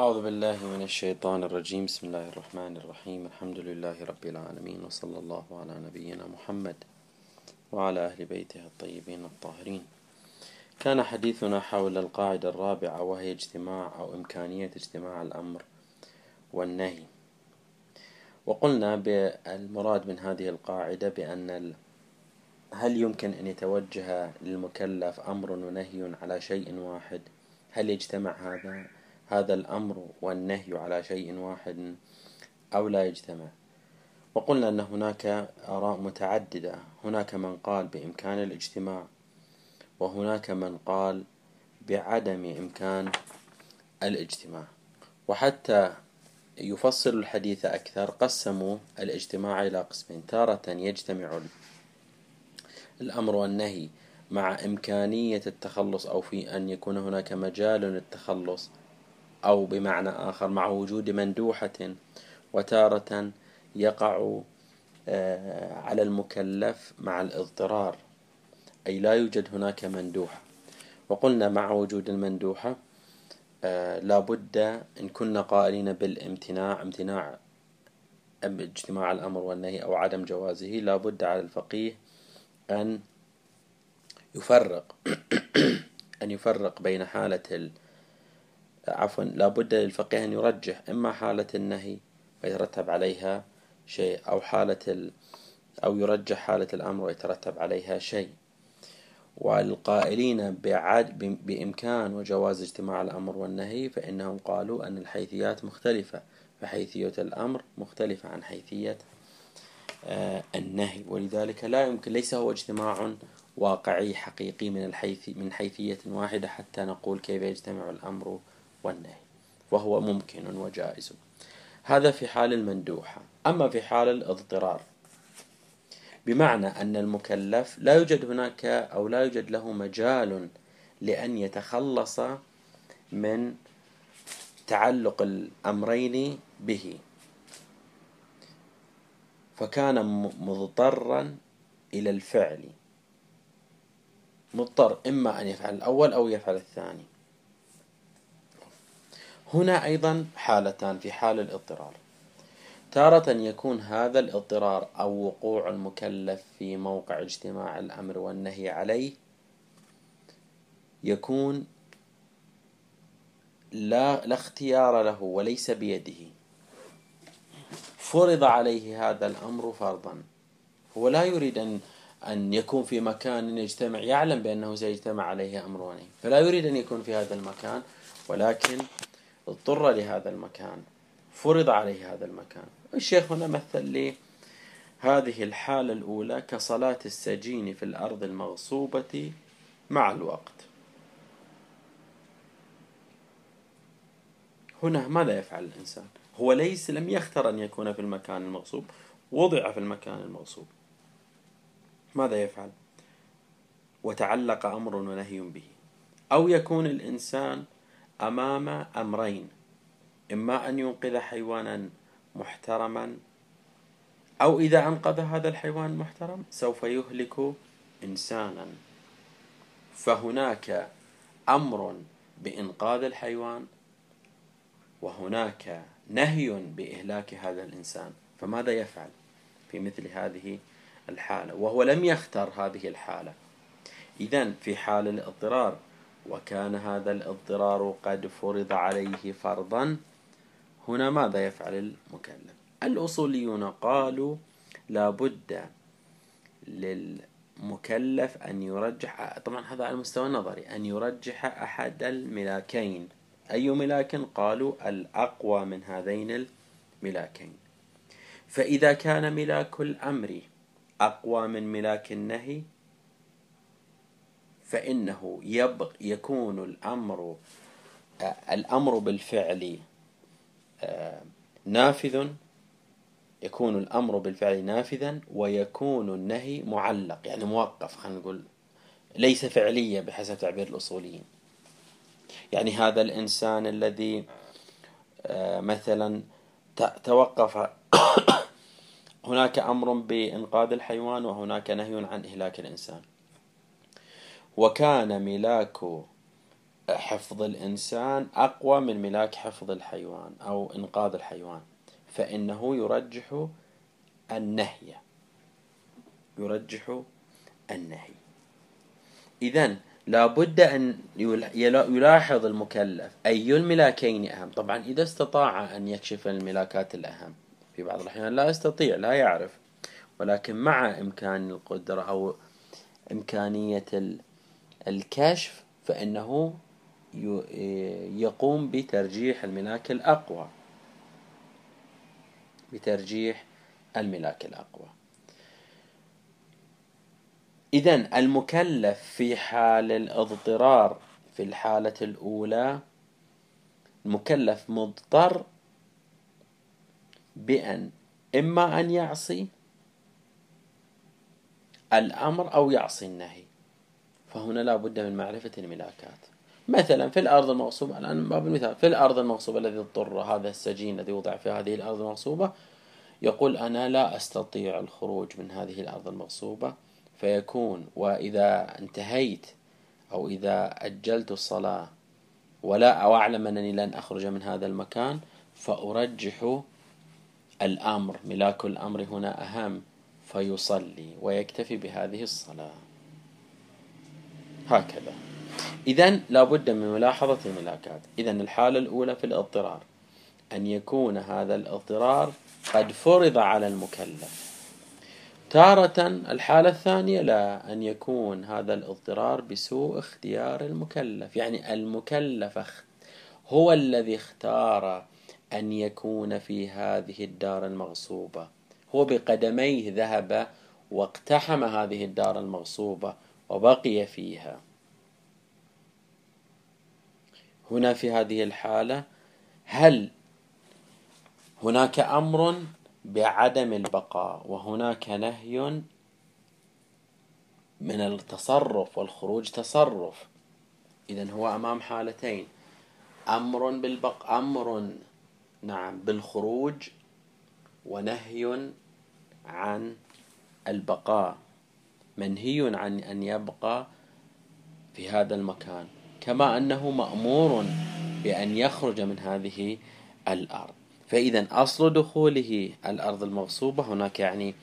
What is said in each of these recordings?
أعوذ بالله من الشيطان الرجيم. بسم الله الرحمن الرحيم. الحمد لله رب العالمين وصلى الله على نبينا محمد وعلى أهل بيته الطيبين الطاهرين. كان حديثنا حول القاعدة الرابعة وهي اجتماع أو إمكانية اجتماع الأمر والنهي. وقلنا بالمراد من هذه القاعدة بأن هل يمكن أن يتوجه للمكلف أمر ونهي على شيء واحد؟ هل يجتمع هذا؟ هذا الأمر والنهي على شيء واحد أو لا يجتمع. وقلنا أن هناك آراء متعددة. هناك من قال بإمكان الاجتماع وهناك من قال بعدم إمكان الاجتماع. وحتى يفصل الحديث أكثر قسموا الاجتماع إلى قسمين. تارة يجتمع الأمر والنهي مع إمكانية التخلص أو في أن يكون هناك مجال للتخلص. أو بمعنى آخر مع وجود مندوحة وتارة يقع آه، على المكلف مع الاضطرار. أي لا يوجد هناك مندوحة. وقلنا مع وجود المندوحة آه، لا بد إن كنا قائلين بالامتناع امتناع اجتماع الأمر والنهي أو عدم جوازه. لا بد على الفقيه أن يفرق أن يفرق بين حالة عفوا لابد للفقيه أن يرجح إما حالة النهي ويترتب عليها شيء أو حالة ال أو يرجح حالة الأمر ويترتب عليها شيء. والقائلين بعد بإمكان وجواز اجتماع الأمر والنهي فإنهم قالوا أن الحيثيات مختلفة فحيثية الأمر مختلفة عن حيثية آه، النهي. ولذلك لا يمكن ليس هو اجتماع واقعي حقيقي من الحيث من حيثية واحدة حتى نقول كيف يجتمع الأمر والنهي وهو ممكن وجائز. هذا في حال المندوحة. أما في حال الاضطرار بمعنى أن المكلف لا يوجد هناك أو لا يوجد له مجال لأن يتخلص من تعلق الأمرين به. فكان مضطرا إلى الفعل. مضطر إما أن يفعل الأول أو يفعل الثاني. هنا أيضا حالتان في حال الاضطرار. تارة يكون هذا الاضطرار أو وقوع المكلف في موقع اجتماع الأمر والنهي عليه يكون لا, لا اختيار له وليس بيده. فرض عليه هذا الأمر فرضا. هو لا يريد أن أن يكون في مكان يجتمع يعلم بأنه سيجتمع عليه أمر ونهي. فلا يريد أن يكون في هذا المكان ولكن اضطر لهذا المكان فرض عليه هذا المكان. الشيخ هنا مثل لي هذه الحالة الأولى كصلاة السجين في الأرض المغصوبة مع الوقت. هنا ماذا يفعل الإنسان. هو ليس لم يختر أن يكون في المكان المغصوب وضع في المكان المغصوب. ماذا يفعل؟ وتعلق أمر ونهي به. أو يكون الإنسان أمام أمرين إما أن ينقذ حيوانا محترما أو إذا أنقذ هذا الحيوان المحترم سوف يهلك إنسانا. فهناك أمر بإنقاذ الحيوان وهناك نهي بإهلاك هذا الإنسان. فماذا يفعل في مثل هذه الحالة؟ وهو لم يختر هذه الحالة. إذا في حال الاضطرار وكان هذا الاضطرار قد فرض عليه فرضا. هنا ماذا يفعل المكلف؟ الأصوليون قالوا لا بد للمكلف أن يرجح طبعا هذا على المستوى النظري أن يرجح أحد الملاكين. أي ملاك؟ قالوا الأقوى من هذين الملاكين. فإذا كان ملاك الأمر أقوى من ملاك النهي فإنه يبق يكون الأمر الأمر بالفعل آه، نافذ يكون الأمر بالفعل نافذا ويكون النهي معلق يعني موقف خلينا نقول ليس فعليا بحسب تعبير الأصوليين. يعني هذا الإنسان الذي آه، مثلا توقف هناك أمر بإنقاذ الحيوان وهناك نهي عن إهلاك الإنسان. وكان ملاك حفظ الإنسان أقوى من ملاك حفظ الحيوان أو إنقاذ الحيوان. فإنه يرجح النهي. يرجح النهي. إذا لابد أن يلاحظ المكلف أي الملاكين أهم. طبعا إذا استطاع أن يكشف الملاكات الأهم في بعض الأحيان لا يستطيع لا يعرف. ولكن مع إمكان القدرة أو إمكانية الكشف فإنه يقوم بترجيح الملاك الأقوى. بترجيح الملاك الأقوى. إذا المكلف في حال الاضطرار في الحالة الأولى المكلف مضطر بأن إما أن يعصي الأمر أو يعصي النهي. فهنا لا بد من معرفة الملاكات. مثلا في الأرض المغصوبة الآن باب المثال. في الأرض المغصوبة الذي اضطر هذا السجين الذي وضع في هذه الأرض المغصوبة يقول أنا لا أستطيع الخروج من هذه الأرض المغصوبة. فيكون وإذا انتهيت أو إذا أجلت الصلاة ولا أعلم أنني لن أخرج من هذا المكان فأرجح الأمر. ملاك الأمر هنا أهم فيصلي ويكتفي بهذه الصلاة. هكذا. إذا لابد من ملاحظة الملاكات إذا الحالة الأولى في الاضطرار. أن يكون هذا الاضطرار قد فرض على المكلف. تارة الحالة الثانية لا أن يكون هذا الاضطرار بسوء اختيار المكلف. يعني المكلف هو الذي اختار أن يكون في هذه الدار المغصوبة. هو بقدميه ذهب واقتحم هذه الدار المغصوبة. وبقي فيها. هنا في هذه الحالة هل هناك أمر بعدم البقاء وهناك نهي من التصرف والخروج تصرف؟ إذا هو أمام حالتين. أمر بالبق أمر نعم بالخروج ونهي عن البقاء. منهي عن أن يبقى في هذا المكان كما أنه مأمور بأن يخرج من هذه الأرض. فإذا أصل دخوله الأرض المغصوبة هناك يعني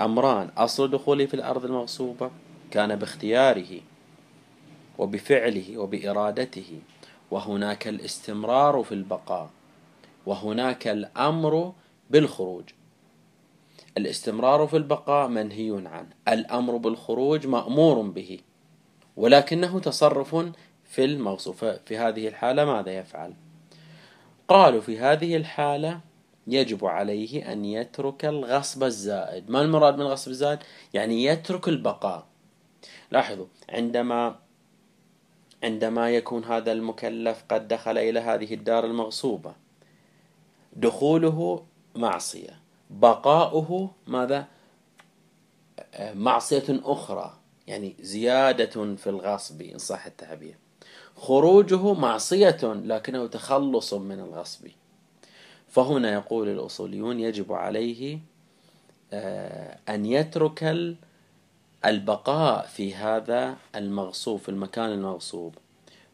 أمران. أصل دخوله في الأرض المغصوبة كان باختياره وبفعله وبإرادته وهناك الاستمرار في البقاء وهناك الأمر بالخروج. الاستمرار في البقاء منهي عنه. الأمر بالخروج مأمور به ولكنه تصرف في الموصوف في هذه الحالة ماذا يفعل؟ قالوا في هذه الحالة يجب عليه أن يترك الغصب الزائد. ما المراد من الغصب الزائد؟ يعني يترك البقاء. لاحظوا عندما عندما يكون هذا المكلف قد دخل إلى هذه الدار المغصوبة دخوله معصية. بقاؤه ماذا؟ معصية أخرى يعني زيادة في الغصب إن صح التعبير. خروجه معصية لكنه تخلص من الغصب. فهنا يقول الأصوليون يجب عليه آه، أن يترك البقاء في هذا المغصوب في المكان المغصوب.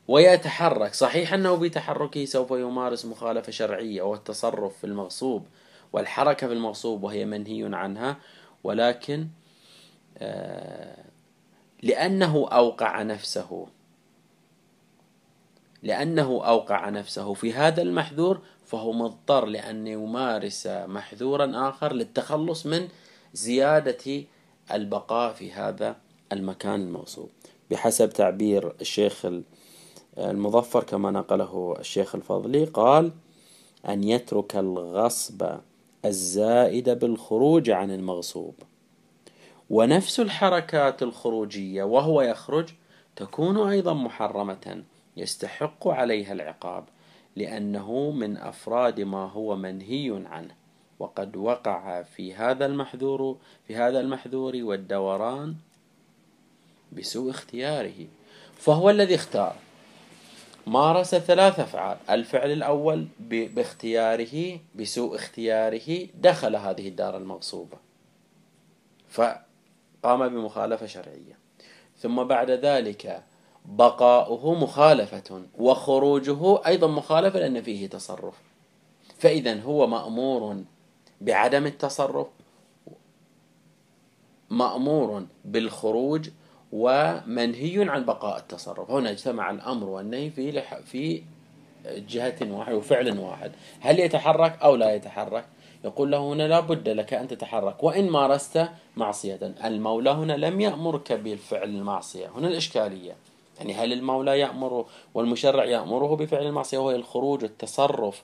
ويتحرك. صحيح أنه بتحركه سوف يمارس مخالفة شرعية والتصرف في المغصوب والحركة في المغصوب وهي منهي عنها ولكن آه، لأنه أوقع نفسه. لأنه أوقع نفسه. في هذا المحذور فهو مضطر لأن يمارس محذورا آخر للتخلص من زيادة البقاء في هذا المكان الموصوب بحسب تعبير الشيخ المظفر كما نقله الشيخ الفضلي قال أن يترك الغصب الزائد بالخروج عن المغصوب. ونفس الحركات الخروجية وهو يخرج تكون أيضا محرمة يستحق عليها العقاب لأنه من أفراد ما هو منهي عنه. وقد وقع في هذا المحذور في هذا المحذور والدوران بسوء اختياره فهو الذي اختار. مارس ثلاث أفعال. الفعل الأول باختياره بسوء اختياره دخل هذه الدار المغصوبة. فقام بمخالفة شرعية. ثم بعد ذلك بقاؤه مخالفة وخروجه أيضا مخالفة لأن فيه تصرف. فإذا هو مأمور بعدم التصرف مأمور بالخروج ومنهي عن بقاء التصرف. هنا اجتمع الأمر والنهي في في جهة واحدة وفعل واحد. هل يتحرك أو لا يتحرك؟ يقول له هنا لا بد لك أن تتحرك وإن مارست معصية. المولى هنا لم يأمرك بالفعل المعصية. هنا الإشكالية. يعني هل المولى يأمر والمشرع يأمره بفعل المعصية؟ وهي الخروج والتصرف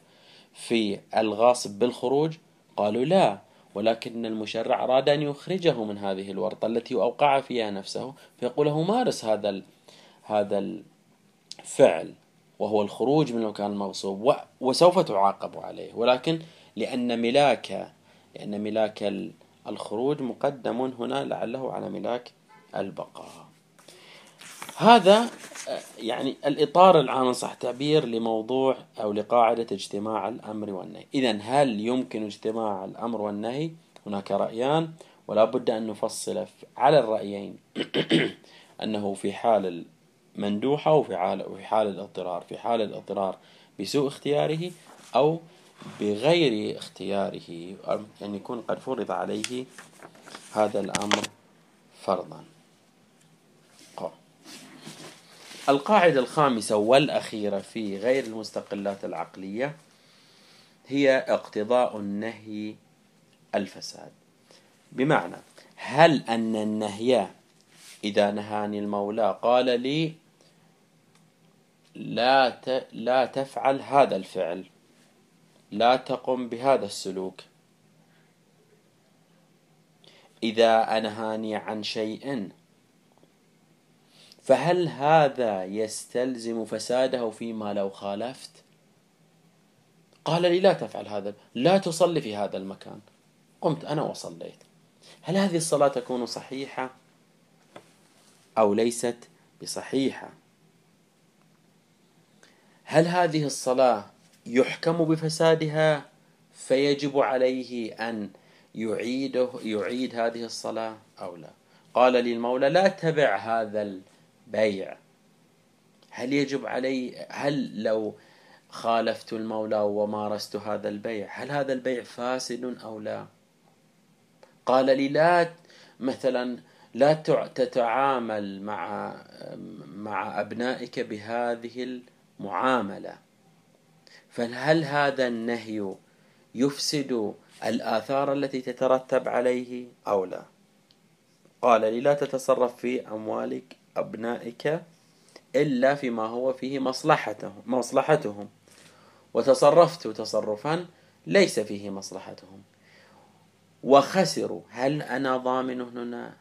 في الغاصب بالخروج؟ قالوا لا. ولكن المشرع أراد أن يخرجه من هذه الورطة التي أوقع فيها نفسه فيقول له مارس هذا هذا الفعل وهو الخروج من المكان المغصوب وسوف تعاقب عليه. ولكن لأن ملاك لأن ملاك الخروج مقدم هنا لعله على ملاك البقاء. هذا يعني الإطار العام صح تعبير لموضوع أو لقاعدة اجتماع الأمر والنهي. إذا هل يمكن اجتماع الأمر والنهي؟ هناك رأيان ولا بد أن نفصل على الرأيين أنه في حال المندوحة وفي حال, وفي حال الاضطرار. في حال الاضطرار بسوء اختياره أو بغير اختياره. أن يكون قد فرض عليه هذا الأمر فرضا. القاعدة الخامسة والأخيرة في غير المستقلات العقلية هي اقتضاء النهي الفساد. بمعنى هل أن النهي إذا نهاني المولى قال لي لا لا تفعل هذا الفعل لا تقم بهذا السلوك. إذا أنهاني عن شيء فهل هذا يستلزم فساده فيما لو خالفت؟ قال لي لا تفعل هذا لا تصلي في هذا المكان. قمت أنا وصليت. هل هذه الصلاة تكون صحيحة؟ أو ليست بصحيحة؟ هل هذه الصلاة يحكم بفسادها؟ فيجب عليه أن يعيده يعيد هذه الصلاة أو لا؟ قال لي المولى لا تبع هذا البيع هل يجب علي هل لو خالفت المولى ومارست هذا البيع هل هذا البيع فاسد أو لا؟ قال لي لا مثلا لا تتعامل مع مع أبنائك بهذه المعاملة. فهل هذا النهي يفسد الآثار التي تترتب عليه أو لا؟ قال لي لا تتصرف في أموالك أبنائك إلا فيما هو فيه مصلحته مصلحتهم. وتصرفت تصرفا ليس فيه مصلحتهم. وخسروا. هل أنا ضامن هنا؟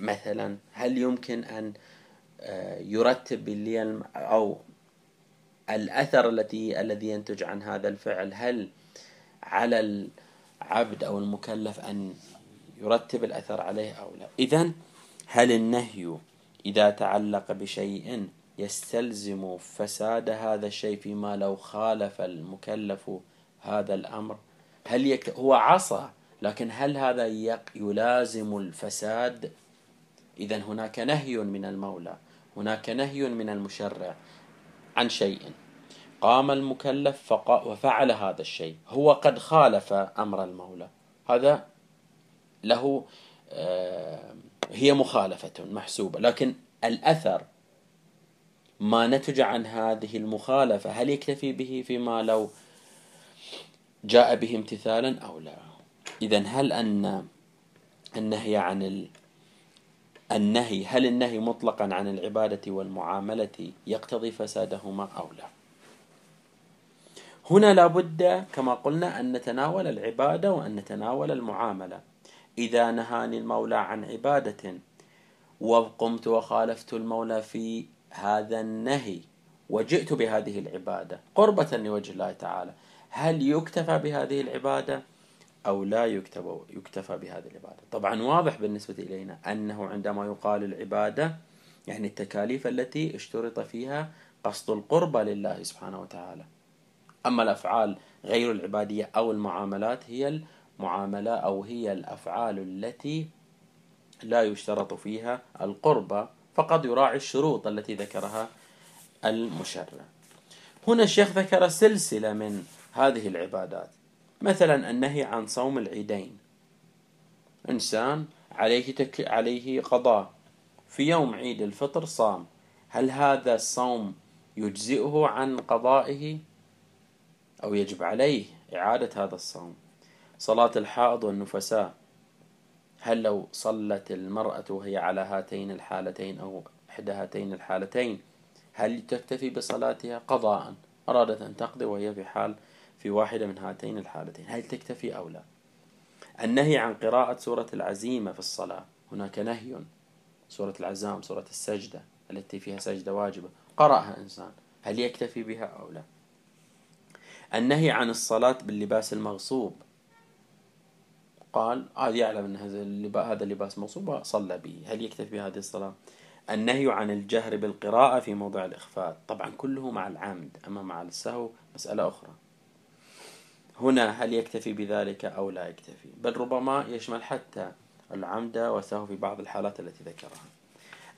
مثلا هل يمكن أن آه، يرتب لي أو الأثر التي الذي ينتج عن هذا الفعل؟ هل على العبد أو المكلف أن يرتب الأثر عليه أو لا؟ إذا هل النهي إذا تعلق بشيء يستلزم فساد هذا الشيء فيما لو خالف المكلف هذا الأمر. هل يك... هو عصى لكن هل هذا يلازم الفساد؟ إذا هناك نهي من المولى هناك نهي من المشرع عن شيء. قام المكلف وفعل هذا الشيء هو قد خالف أمر المولى. هذا له هي مخالفة محسوبة. لكن الأثر ما نتج عن هذه المخالفة هل يكتفي به فيما لو جاء به امتثالا أو لا؟ إذا هل أن النهي عن ال... النهي هل النهي مطلقا عن العبادة والمعاملة يقتضي فسادهما أو لا؟ هنا لابد كما قلنا أن نتناول العبادة وأن نتناول المعاملة. إذا نهاني المولى عن عبادة وقمت وخالفت المولى في هذا النهي وجئت بهذه العبادة قربة لوجه الله تعالى. هل يكتفى بهذه العبادة أو لا يكتب يكتفى بهذه العبادة؟ طبعا واضح بالنسبة إلينا أنه عندما يقال العبادة يعني التكاليف التي اشترط فيها قصد القربة لله سبحانه وتعالى. أما الأفعال غير العبادية أو المعاملات هي المعاملة أو هي الأفعال التي لا يشترط فيها القربة فقد يراعي الشروط التي ذكرها المشرع. هنا الشيخ ذكر سلسلة من هذه العبادات مثلا النهي عن صوم العيدين. إنسان عليه تك... عليه قضاء في يوم عيد الفطر صام. هل هذا الصوم يجزئه عن قضائه؟ أو يجب عليه إعادة هذا الصوم؟ صلاة الحائض والنفساء. هل لو صلت المرأة وهي على هاتين الحالتين أو إحدى هاتين الحالتين هل تكتفي بصلاتها قضاء أرادت أن تقضي وهي في حال في واحدة من هاتين الحالتين هل تكتفي أو لا؟ النهي عن قراءة سورة العزيمة في الصلاة. هناك نهي. سورة العزام سورة السجدة التي فيها سجدة واجبة. قرأها إنسان. هل يكتفي بها أو لا؟ النهي عن الصلاة باللباس المغصوب. قال هذا يعلم أن هذا اللباس مغصوب صلى به. هل يكتفي بهذه الصلاة؟ النهي عن الجهر بالقراءة في موضع الإخفاء. طبعا كله مع العمد أما مع السهو مسألة أخرى. هنا هل يكتفي بذلك أو لا يكتفي؟ بل ربما يشمل حتى العمد والسهو في بعض الحالات التي ذكرها.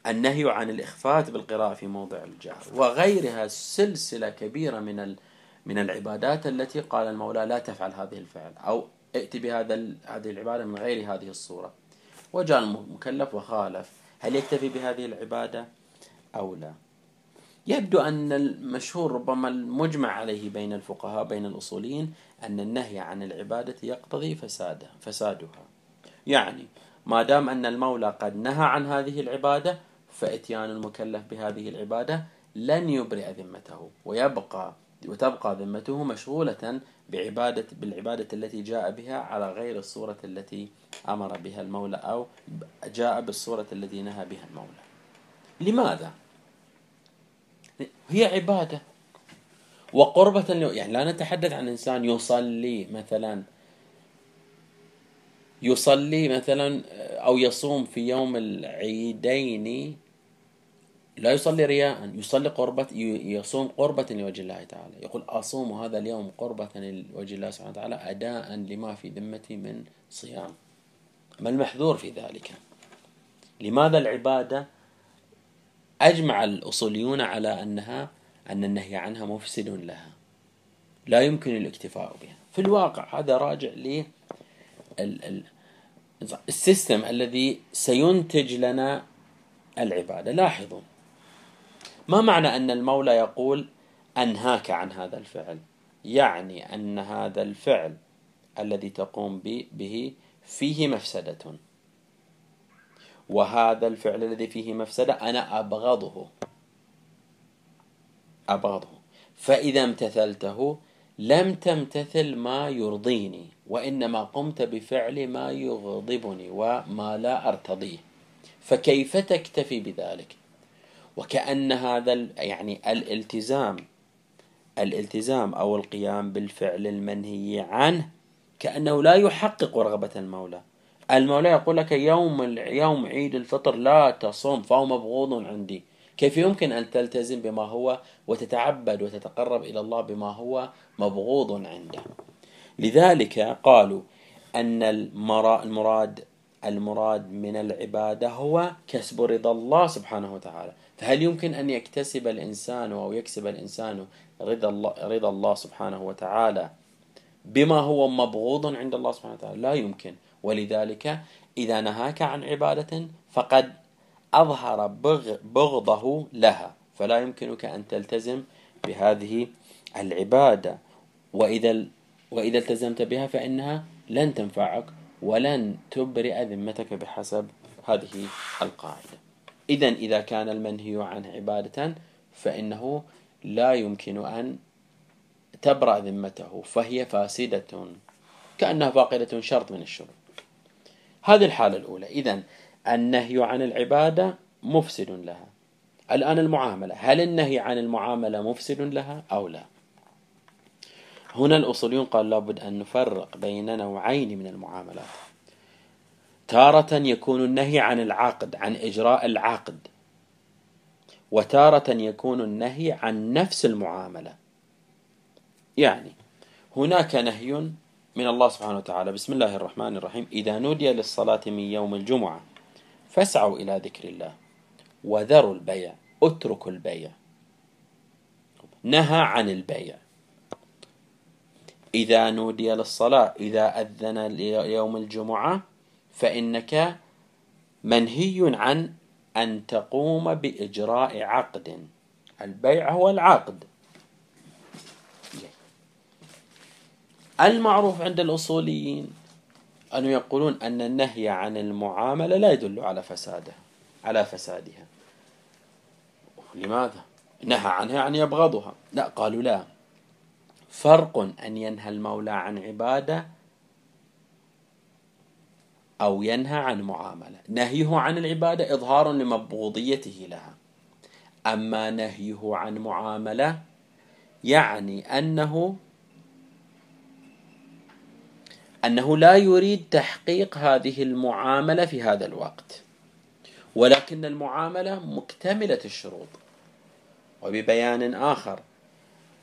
النهي عن الإخفاء بالقراءة في موضع الجهر وغيرها سلسلة كبيرة من من العبادات التي قال المولى لا تفعل هذه الفعل أو ائت بهذا هذه العبادة من غير هذه الصورة. وجاء المكلف وخالف. هل يكتفي بهذه العبادة أو لا؟ يبدو أن المشهور ربما المجمع عليه بين الفقهاء بين الأصوليين أن النهي عن العبادة يقتضي فسادها فسادها. يعني ما دام أن المولى قد نهى عن هذه العبادة فإتيان المكلف بهذه العبادة لن يبرئ ذمته ويبقى وتبقى ذمته مشغولة بعبادة بالعبادة التي جاء بها على غير الصورة التي أمر بها المولى أو جاء بالصورة التي نهى بها المولى لماذا؟ هي عبادة وقربة يعني لا نتحدث عن إنسان يصلي مثلا يصلي مثلا أو يصوم في يوم العيدين لا يصلي رياء يصلي قربة يصوم قربة لوجه الله تعالى. يقول أصوم هذا اليوم قربة لوجه الله سبحانه وتعالى أداء لما في ذمتي من صيام. ما المحذور في ذلك. لماذا العبادة أجمع الأصوليون على أنها أن النهي عنها مفسد لها؟ لا يمكن الاكتفاء بها. في الواقع هذا راجع ل السيستم الذي سينتج لنا العبادة. لاحظوا ما معنى أن المولى يقول أنهاك عن هذا الفعل؟ يعني أن هذا الفعل الذي تقوم به فيه مفسدة. وهذا الفعل الذي فيه مفسدة أنا أبغضه. أبغضه. فإذا امتثلته لم تمتثل ما يرضيني وإنما قمت بفعل ما يغضبني وما لا أرتضيه. فكيف تكتفي بذلك؟ وكأن هذا يعني الالتزام الالتزام أو القيام بالفعل المنهي عنه كأنه لا يحقق رغبة المولى. المولى يقول لك يوم يوم عيد الفطر لا تصوم فهو مبغوض عندي. كيف يمكن أن تلتزم بما هو وتتعبد وتتقرب إلى الله بما هو مبغوض عنده؟ لذلك قالوا أن المراد المراد من العبادة هو كسب رضا الله سبحانه وتعالى. فهل يمكن أن يكتسب الإنسان أو يكسب الإنسان رضا الله, رضا الله سبحانه وتعالى بما هو مبغوض عند الله سبحانه وتعالى؟ لا يمكن. ولذلك إذا نهاك عن عبادة فقد أظهر بغضه لها. فلا يمكنك أن تلتزم بهذه العبادة. وإذا وإذا التزمت بها فإنها لن تنفعك ولن تبرئ ذمتك بحسب هذه القاعدة. إذا إذا كان المنهي عنه عبادة فإنه لا يمكن أن تبرأ ذمته فهي فاسدة كأنها فاقدة شرط من الشروط. هذه الحالة الأولى. إذا النهي عن العبادة مفسد لها. الآن المعاملة. هل النهي عن المعاملة مفسد لها أو لا؟ هنا الأصوليون قال لابد أن نفرق بين نوعين من المعاملات. تارة يكون النهي عن العقد عن إجراء العقد. وتارة يكون النهي عن نفس المعاملة. يعني هناك نهي من الله سبحانه وتعالى. بسم الله الرحمن الرحيم. إذا نودي للصلاة من يوم الجمعة فاسعوا إلى ذكر الله وذروا البيع اتركوا البيع. نهى عن البيع. إذا نودي للصلاة إذا أذن يوم الجمعة فإنك منهي عن أن تقوم بإجراء عقد. البيع هو العقد. المعروف عند الأصوليين أن يقولون أن النهي عن المعاملة لا يدل على فسادها على فسادها. لماذا؟ نهى عنها يعني يبغضها. لا قالوا لا. فرق أن ينهى المولى عن عبادة أو ينهى عن معاملة. نهيه عن العبادة إظهار لمبغوضيته لها. أما نهيه عن معاملة يعني أنه أنه لا يريد تحقيق هذه المعاملة في هذا الوقت. ولكن المعاملة مكتملة الشروط. وببيان آخر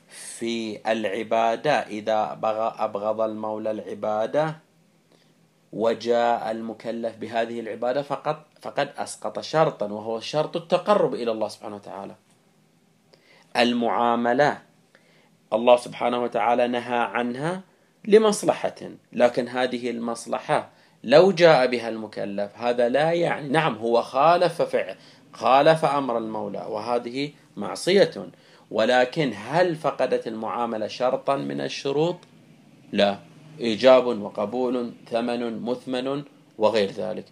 في العبادة إذا أبغض المولى العبادة وجاء المكلف بهذه العبادة فقط فقد أسقط شرطا وهو شرط التقرب إلى الله سبحانه وتعالى. المعاملة الله سبحانه وتعالى نهى عنها لمصلحة لكن هذه المصلحة لو جاء بها المكلف هذا لا يعني نعم هو خالف فعل خالف أمر المولى وهذه معصية. ولكن هل فقدت المعاملة شرطا من الشروط؟ لا. إيجاب وقبول ثمن مثمن وغير ذلك.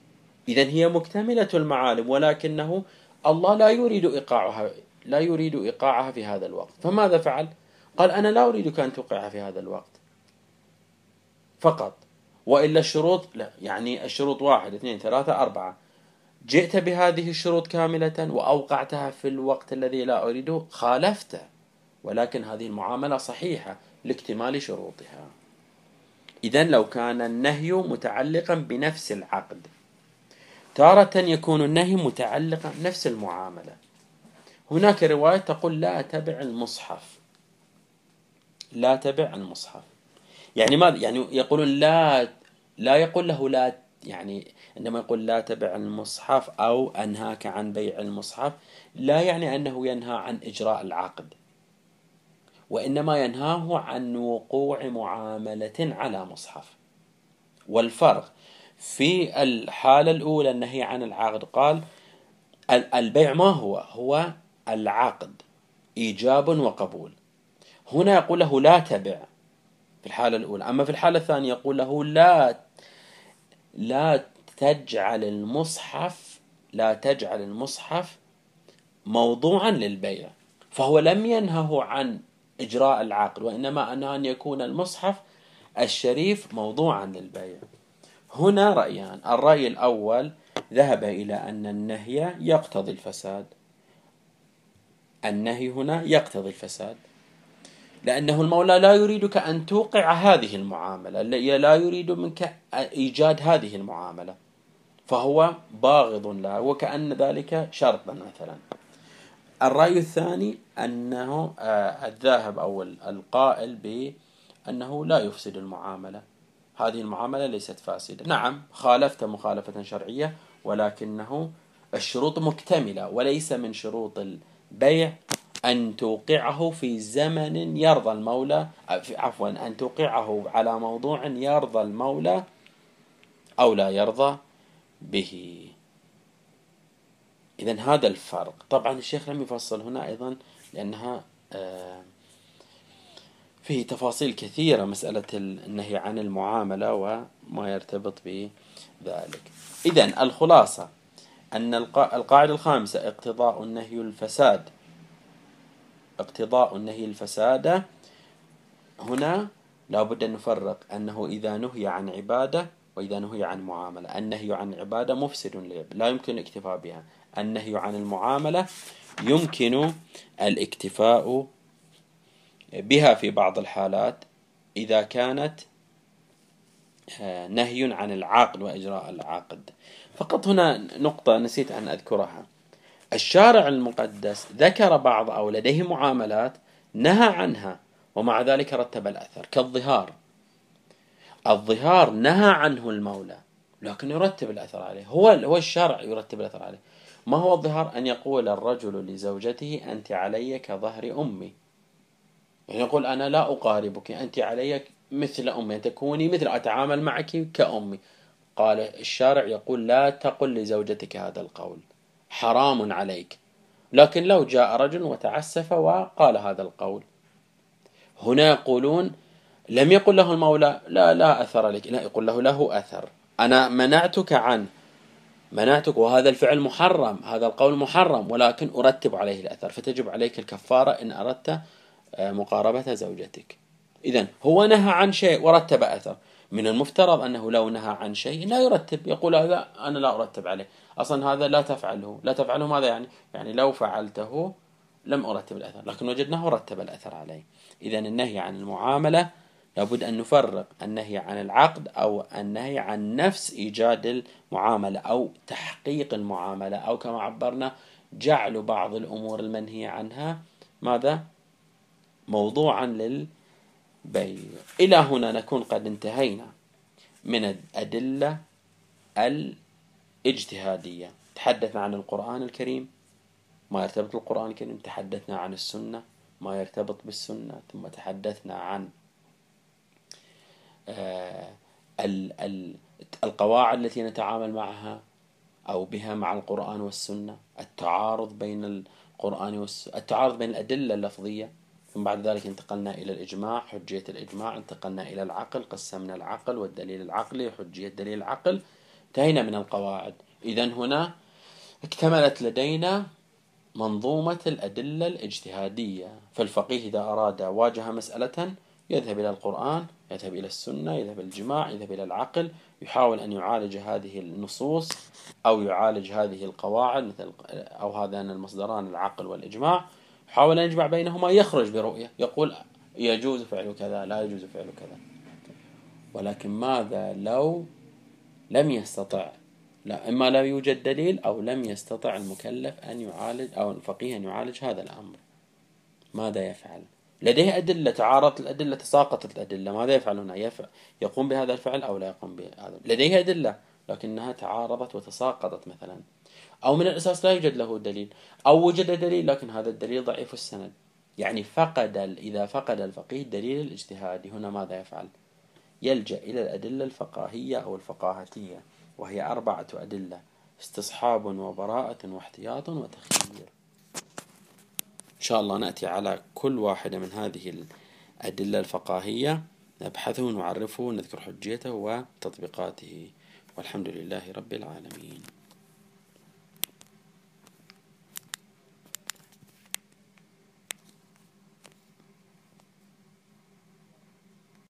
إذا هي مكتملة المعالم ولكنه الله لا يريد إيقاعها لا يريد إيقاعها في هذا الوقت. فماذا فعل؟ قال أنا لا أريدك أن توقعها في هذا الوقت. فقط. وإلا الشروط لا يعني الشروط واحد اثنين ثلاثة أربعة. جئت بهذه الشروط كاملة وأوقعتها في الوقت الذي لا أريده خالفت. ولكن هذه المعاملة صحيحة لاكتمال شروطها. إذا لو كان النهي متعلقا بنفس العقد تارة يكون النهي متعلقا بنفس المعاملة. هناك رواية تقول لا تبع المصحف. لا تبع المصحف. يعني ماذا؟ يعني يقولون لا لا يقول له لا يعني عندما يقول لا تبع المصحف أو أنهاك عن بيع المصحف. لا يعني أنه ينهى عن إجراء العقد. وإنما ينهاه عن وقوع معاملة على مصحف. والفرق في الحالة الأولى النهي عن العقد قال البيع ما هو؟ هو العقد إيجاب وقبول. هنا يقول له لا تبع في الحالة الأولى. أما في الحالة الثانية يقول له لا لا تجعل المصحف لا تجعل المصحف موضوعا للبيع. فهو لم ينهه عن إجراء العقد وإنما أن يكون المصحف الشريف موضوعا للبيع. هنا رأيان. الرأي الأول ذهب إلى أن النهي يقتضي الفساد. النهي هنا يقتضي الفساد. لأنه المولى لا يريدك أن توقع هذه المعاملة لا يريد منك إيجاد هذه المعاملة. فهو باغض لها وكأن ذلك شرطا مثلا. الرأي الثاني أنه آه، الذاهب أو القائل بأنه لا يفسد المعاملة. هذه المعاملة ليست فاسدة. نعم خالفت مخالفة شرعية ولكنه الشروط مكتملة وليس من شروط البيع أن توقعه في زمن يرضى المولى عفوا أن توقعه على موضوع يرضى المولى أو لا يرضى به. إذا هذا الفرق. طبعا الشيخ لم يفصل هنا أيضا لأنها آه، فيه تفاصيل كثيرة مسألة النهي عن المعاملة وما يرتبط بذلك. إذا الخلاصة أن القاعدة الخامسة اقتضاء النهي الفساد. اقتضاء النهي الفساد هنا لا بد أن نفرق أنه إذا نهي عن عبادة وإذا نهي عن معاملة. النهي عن عبادة مفسد لا يمكن الاكتفاء بها. النهي عن المعاملة يمكن الاكتفاء بها في بعض الحالات إذا كانت آه، نهي عن العقد وإجراء العقد. فقط هنا نقطة نسيت أن أذكرها. الشارع المقدس ذكر بعض أو لديه معاملات نهى عنها ومع ذلك رتب الأثر كالظهار. الظهار نهى عنه المولى لكن يرتب الأثر عليه. هو هو الشرع يرتب الأثر عليه. ما هو الظهار أن يقول الرجل لزوجته أنت علي كظهر أمي؟ يعني يقول أنا لا أقاربك أنت علي مثل أمي تكوني مثل أتعامل معك كأمي. قال الشارع يقول لا تقل لزوجتك هذا القول حرام عليك. لكن لو جاء رجل وتعسف وقال هذا القول. هنا يقولون لم يقل له المولى لا لا أثر لك لا يقول له له أثر. أنا منعتك عنه. منعتك وهذا الفعل محرم هذا القول محرم ولكن أرتب عليه الأثر. فتجب عليك الكفارة إن أردت آه، مقاربة زوجتك. إذا هو نهى عن شيء ورتب أثر. من المفترض أنه لو نهى عن شيء لا يرتب يقول لا أنا لا أرتب عليه. أصلا هذا لا تفعله. لا تفعله ماذا يعني؟ يعني لو فعلته لم أرتب الأثر لكن وجدناه رتب الأثر عليه. إذا النهي عن المعاملة لابد أن نفرق النهي عن العقد أو النهي عن نفس إيجاد المعاملة أو تحقيق المعاملة أو كما عبرنا جعل بعض الأمور المنهي عنها ماذا؟ موضوعا للبيع. إلى هنا نكون قد انتهينا من الأدلة الاجتهادية. تحدثنا عن القرآن الكريم ما يرتبط بالقرآن الكريم تحدثنا عن السنة ما يرتبط بالسنة ثم تحدثنا عن القواعد التي نتعامل معها أو بها مع القرآن والسنة التعارض بين القرآن والسنة التعارض بين الأدلة اللفظية ثم بعد ذلك انتقلنا إلى الإجماع حجية الإجماع انتقلنا إلى العقل قسمنا العقل والدليل العقلي حجية دليل العقل انتهينا من القواعد. إذا هنا اكتملت لدينا منظومة الأدلة الاجتهادية. فالفقيه إذا أراد واجه مسألة يذهب إلى القرآن يذهب إلى السنة يذهب إلى الجماع يذهب إلى العقل يحاول أن يعالج هذه النصوص أو يعالج هذه القواعد مثل أو هذان المصدران العقل والإجماع. يحاول أن يجمع بينهما يخرج برؤية يقول يجوز فعل كذا لا يجوز فعل كذا. ولكن ماذا لو لم يستطع؟ لا إما لا يوجد دليل أو لم يستطع المكلف أن يعالج أو الفقيه أن يعالج هذا الأمر. ماذا يفعل؟ لديه أدلة تعارضت الأدلة تساقطت الأدلة. ماذا يفعل هنا يفعل؟ يقوم بهذا الفعل أو لا يقوم بهذا؟ لديه أدلة لكنها تعارضت وتساقطت مثلا. أو من الأساس لا يوجد له دليل. أو وجد دليل لكن هذا الدليل ضعيف السند. يعني فقد إذا فقد الفقيه دليل الاجتهاد هنا ماذا يفعل؟ يلجأ إلى الأدلة الفقاهية أو الفقاهتية وهي أربعة أدلة استصحاب وبراءة واحتياط وتخيير. شاء الله نأتي على كل واحدة من هذه الأدلة الفقاهية. نبحثه ونعرفه ونذكر حجيته وتطبيقاته. والحمد لله رب العالمين.